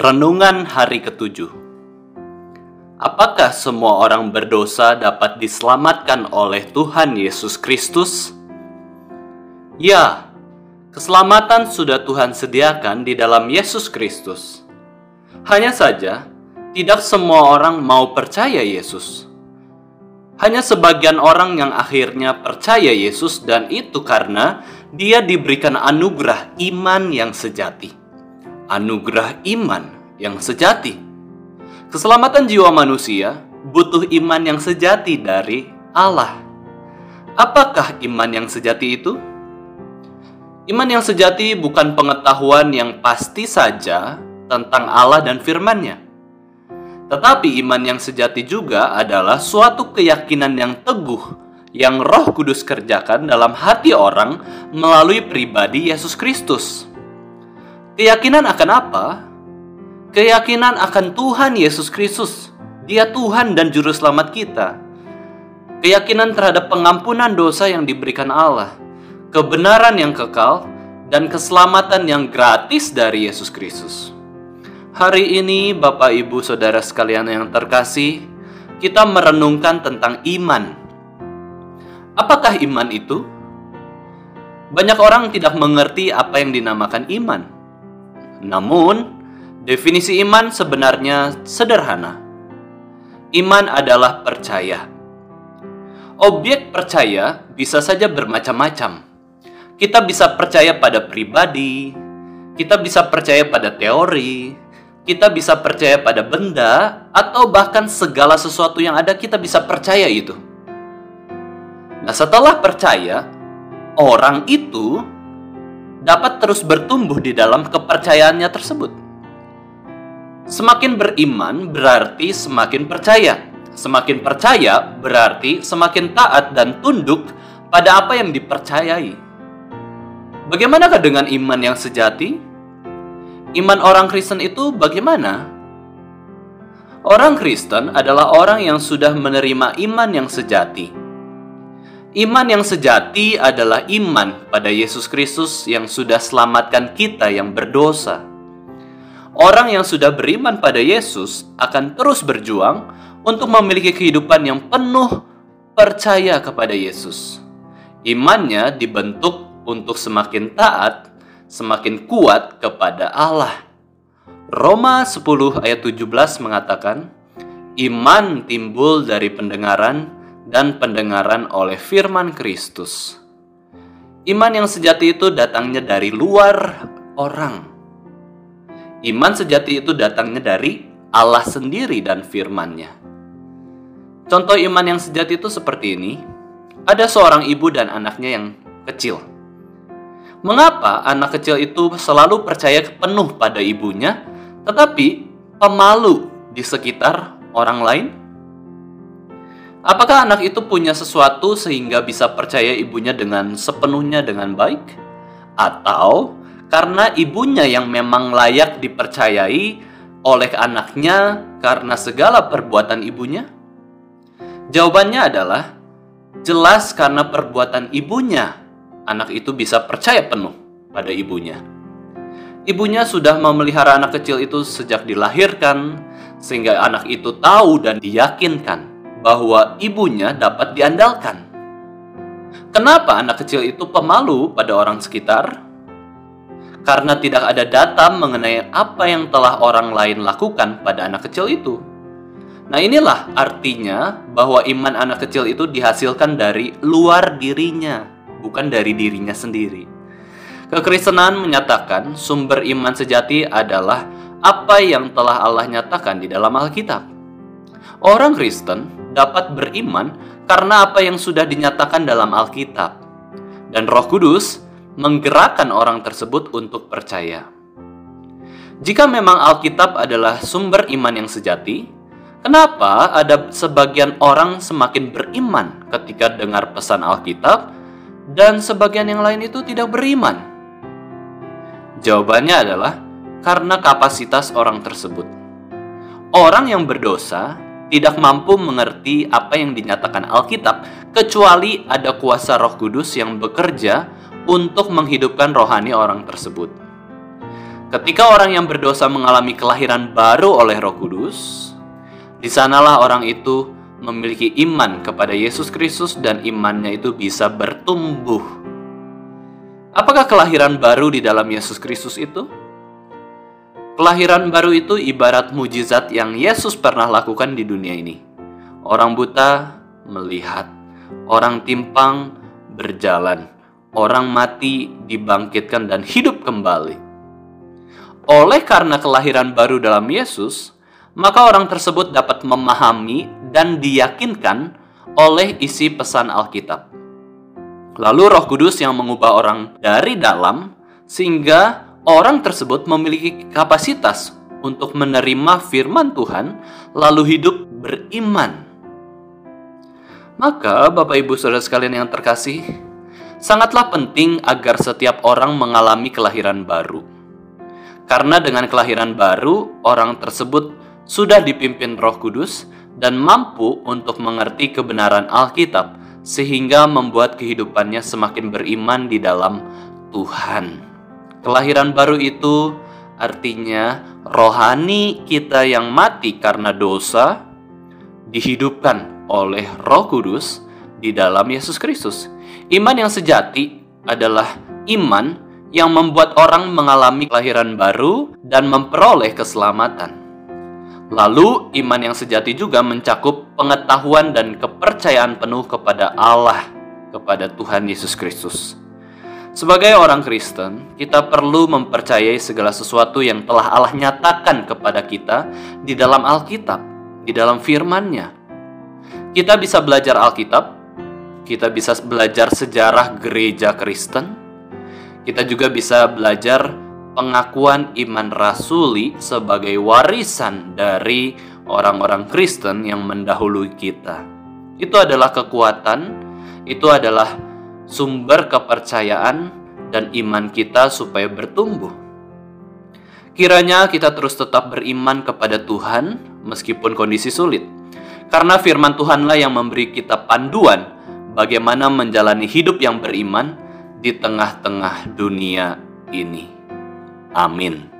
Renungan hari ketujuh. Apakah semua orang berdosa dapat diselamatkan oleh Tuhan Yesus Kristus? Ya, keselamatan sudah Tuhan sediakan di dalam Yesus Kristus. Hanya saja, tidak semua orang mau percaya Yesus. Hanya sebagian orang yang akhirnya percaya Yesus, dan itu karena dia diberikan anugerah iman yang sejati anugerah iman yang sejati. Keselamatan jiwa manusia butuh iman yang sejati dari Allah. Apakah iman yang sejati itu? Iman yang sejati bukan pengetahuan yang pasti saja tentang Allah dan firman-Nya. Tetapi iman yang sejati juga adalah suatu keyakinan yang teguh yang Roh Kudus kerjakan dalam hati orang melalui pribadi Yesus Kristus. Keyakinan akan apa? Keyakinan akan Tuhan Yesus Kristus. Dia Tuhan dan Juru Selamat kita. Keyakinan terhadap pengampunan dosa yang diberikan Allah, kebenaran yang kekal, dan keselamatan yang gratis dari Yesus Kristus. Hari ini, Bapak, Ibu, saudara sekalian yang terkasih, kita merenungkan tentang iman. Apakah iman itu? Banyak orang tidak mengerti apa yang dinamakan iman. Namun, definisi iman sebenarnya sederhana. Iman adalah percaya. Objek percaya bisa saja bermacam-macam. Kita bisa percaya pada pribadi, kita bisa percaya pada teori, kita bisa percaya pada benda, atau bahkan segala sesuatu yang ada kita bisa percaya itu. Nah, setelah percaya, orang itu dapat terus bertumbuh di dalam kepercayaannya tersebut. Semakin beriman berarti semakin percaya. Semakin percaya berarti semakin taat dan tunduk pada apa yang dipercayai. Bagaimanakah dengan iman yang sejati? Iman orang Kristen itu bagaimana? Orang Kristen adalah orang yang sudah menerima iman yang sejati. Iman yang sejati adalah iman pada Yesus Kristus yang sudah selamatkan kita yang berdosa. Orang yang sudah beriman pada Yesus akan terus berjuang untuk memiliki kehidupan yang penuh percaya kepada Yesus. Imannya dibentuk untuk semakin taat, semakin kuat kepada Allah. Roma 10 ayat 17 mengatakan, Iman timbul dari pendengaran dan pendengaran oleh firman Kristus. Iman yang sejati itu datangnya dari luar orang. Iman sejati itu datangnya dari Allah sendiri dan firman-Nya. Contoh iman yang sejati itu seperti ini. Ada seorang ibu dan anaknya yang kecil. Mengapa anak kecil itu selalu percaya penuh pada ibunya, tetapi pemalu di sekitar orang lain? Apakah anak itu punya sesuatu sehingga bisa percaya ibunya dengan sepenuhnya dengan baik? Atau karena ibunya yang memang layak dipercayai oleh anaknya karena segala perbuatan ibunya? Jawabannya adalah jelas karena perbuatan ibunya, anak itu bisa percaya penuh pada ibunya. Ibunya sudah memelihara anak kecil itu sejak dilahirkan, sehingga anak itu tahu dan diyakinkan bahwa ibunya dapat diandalkan. Kenapa anak kecil itu pemalu pada orang sekitar? Karena tidak ada data mengenai apa yang telah orang lain lakukan pada anak kecil itu. Nah, inilah artinya bahwa iman anak kecil itu dihasilkan dari luar dirinya, bukan dari dirinya sendiri. Kekristenan menyatakan sumber iman sejati adalah apa yang telah Allah nyatakan di dalam Alkitab. Orang Kristen dapat beriman karena apa yang sudah dinyatakan dalam Alkitab, dan Roh Kudus menggerakkan orang tersebut untuk percaya. Jika memang Alkitab adalah sumber iman yang sejati, kenapa ada sebagian orang semakin beriman ketika dengar pesan Alkitab, dan sebagian yang lain itu tidak beriman? Jawabannya adalah karena kapasitas orang tersebut. Orang yang berdosa tidak mampu mengerti apa yang dinyatakan Alkitab, kecuali ada kuasa Roh Kudus yang bekerja untuk menghidupkan rohani orang tersebut. Ketika orang yang berdosa mengalami kelahiran baru oleh Roh Kudus, di sanalah orang itu memiliki iman kepada Yesus Kristus dan imannya itu bisa bertumbuh. Apakah kelahiran baru di dalam Yesus Kristus itu? Kelahiran baru itu ibarat mujizat yang Yesus pernah lakukan di dunia ini. Orang buta melihat, orang timpang berjalan, orang mati dibangkitkan dan hidup kembali. Oleh karena kelahiran baru dalam Yesus, maka orang tersebut dapat memahami dan diyakinkan oleh isi pesan Alkitab. Lalu Roh Kudus yang mengubah orang dari dalam sehingga orang tersebut memiliki kapasitas untuk menerima firman Tuhan lalu hidup beriman. Maka Bapak Ibu Saudara sekalian yang terkasih, sangatlah penting agar setiap orang mengalami kelahiran baru karena dengan kelahiran baru, orang tersebut sudah dipimpin Roh Kudus dan mampu untuk mengerti kebenaran Alkitab, sehingga membuat kehidupannya semakin beriman di dalam Tuhan. Kelahiran baru itu artinya rohani kita yang mati karena dosa dihidupkan oleh Roh Kudus di dalam Yesus Kristus. Iman yang sejati adalah iman yang membuat orang mengalami kelahiran baru dan memperoleh keselamatan. Lalu, iman yang sejati juga mencakup pengetahuan dan kepercayaan penuh kepada Allah, kepada Tuhan Yesus Kristus. Sebagai orang Kristen, kita perlu mempercayai segala sesuatu yang telah Allah nyatakan kepada kita di dalam Alkitab, di dalam firman-Nya. Kita bisa belajar Alkitab, kita bisa belajar sejarah gereja Kristen, kita juga bisa belajar pengakuan iman rasuli sebagai warisan dari orang-orang Kristen yang mendahului kita. Itu adalah kekuatan, itu adalah sumber kepercayaan dan iman kita supaya bertumbuh. Kiranya kita terus tetap beriman kepada Tuhan meskipun kondisi sulit. Karena firman Tuhanlah yang memberi kita panduan bagaimana menjalani hidup yang beriman di tengah-tengah dunia ini. Amin.